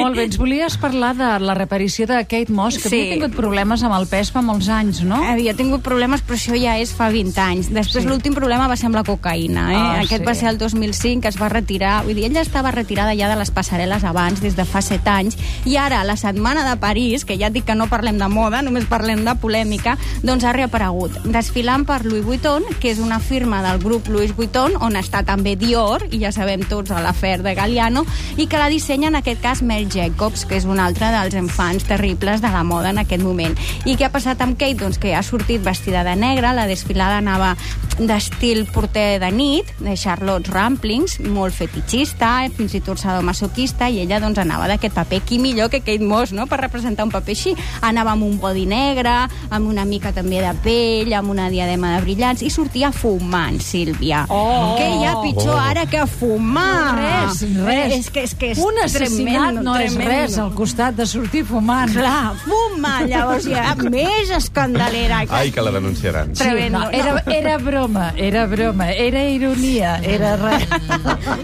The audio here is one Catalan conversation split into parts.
Molt bé, ens volies parlar de la reparició de Kate Moss, que Sí. havia tingut problemes amb el pes fa molts anys, no? Havia tingut problemes, però això ja és fa 20 anys. Després Sí. l'últim problema va ser amb la cocaïna. Eh? Ah, Aquest sí. va ser el 2005, que es va retirar. Vull dir, ella estava retirada ja de les passarel·les abans, des de fa 7 anys, i ara, la setmana de París, que ja et dic que no parlem de moda, només parlem de polèmica, doncs ha reaparegut. Desfilant per Louis Vuitton, que és una firma del grup Louis Vuitton, on està també Dior, i ja sabem tots l'afer de Galliano, i que la dissenya en aquest cas Mel Jacobs, que és un altre dels enfants terribles de la moda en aquest moment. I què ha passat amb Kate? Doncs que ha sortit vestida de negre, la desfilada anava d'estil porter de nit, de Charlotte Ramplings, molt fetichista, fins i tot sadomasoquista, i ella doncs anava d'aquest paper. Qui millor que Kate Moss, no?, per representar un paper així. Anava amb un body negre, amb una mica també de pell, amb una diadema de brillants, i sortia fumant, Sílvia. Oh! Què hi ha pitjor Oh. ara que fumar? Res, res. Eh, És que és, que és Un assassinat tremendo, no és res al costat de sortir fumant. Clar, fuma, llavors ja més escandalera. Ai, que la denunciaran. Sí, Tremendo. no, era, era broma, era broma, era ironia, era res.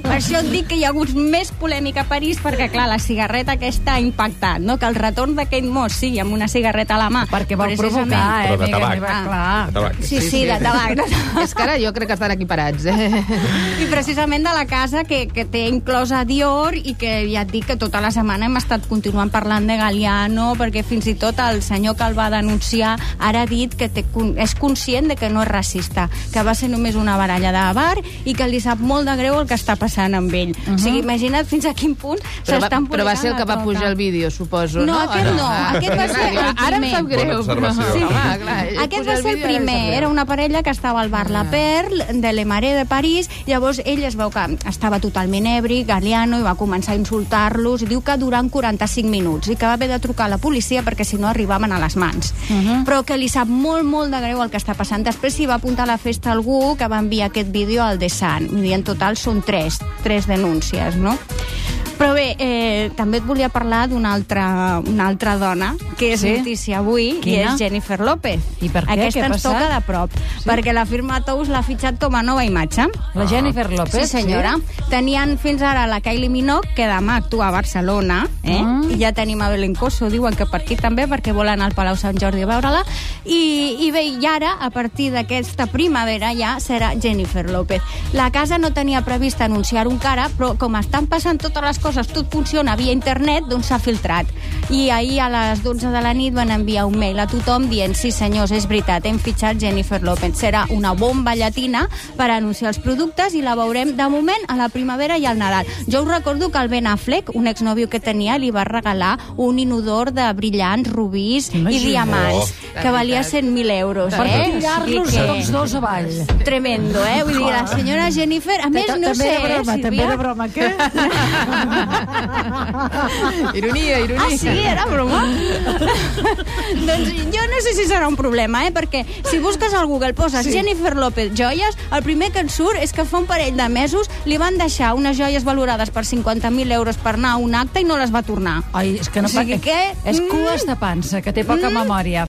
Per això et dic que hi ha hagut més polèmica a París, perquè, clar, la cigarreta aquesta ha impactat, no? Que el retorn de Kate Moss sigui amb una cigarreta a la mà. Perquè vol precisament- provocar, eh, Però de tabac. meva, Ah. clar. De tabac. Sí, sí, de tabac. De tabac. És que ara jo crec que estan equiparats, eh? I precisament de la casa que, que té inclosa Dior i que ja et dic que tota la setmana hem estat continuant parlant de Galliano perquè fins i tot el senyor que el va denunciar ara ha dit que té, és conscient de que no és racista, que va ser només una baralla de bar i que li sap molt de greu el que està passant amb ell. Uh -huh. O sigui, imagina't fins a quin punt s'estan però va ser el que va pujar el vídeo, suposo, no? No, aquest no, Ah, aquest va ser el Ara em primer. sap greu, però... Sí. Home, clar, Aquest va ser el primer, era una parella que estava al bar La Perle, de Le Marais de París, llavors ell es veu que estava totalment ebri, Galiano, i va començar a insultar-los, i diu que durant 45 minuts, i que va haver de trucar a la policia perquè si no arribaven a les mans. Però que li sap molt, molt de greu el que està passant. Després s'hi va apuntar a la festa algú que va enviar aquest vídeo al The Sun, dir, en total són tres, tres denúncies, no? Però bé, eh, també et volia parlar d'una altra, una altra dona que és Sí? notícia avui Quina? i és Jennifer López. I per què? Aquesta Què ens passat? toca de prop, sí? perquè la firma Tous l'ha fitxat com a nova imatge. La Jennifer Sí, López, senyora. Tenien fins ara la Kylie Minogue, que demà actua a Barcelona, eh? Ah. i ja tenim a Belén Coso, diuen que per aquí també, perquè volen anar al Palau Sant Jordi a veure-la, i, i bé, i ara, a partir d'aquesta primavera, ja serà Jennifer López. La casa no tenia previst anunciar un cara, però com estan passant totes les coses, tot funciona via internet, doncs s'ha filtrat. I ahir a les 12 de la nit van enviar un mail a tothom dient sí senyors, és veritat, hem fitxat Jennifer López. Serà una bomba llatina per anunciar els productes i la veurem de moment a la primavera i al Nadal. Jo us recordo que el Ben Affleck, un exnòvio que tenia, li va regalar un inodor de brillants, rubís i diamants, Oh. que valia 100.000 euros. Per eh? tirar-los que- tots dos avall. Tremendo, eh? Vull dir, la senyora Jennifer... A més, no també sé, era broma, eh, també Sílvia? era broma, què? Ironia, ironia. Ah, sí? Era broma? doncs jo no sé si serà un problema, eh? Perquè si busques al Google, poses sí. Jennifer López joies, el primer que et surt és que fa un parell de mesos li van deixar unes joies valorades per 50.000 euros per anar a un acte i no les va tornar. Ai, és que no O sigui pa- que- És cues de pansa, que té poca Mm. memòria.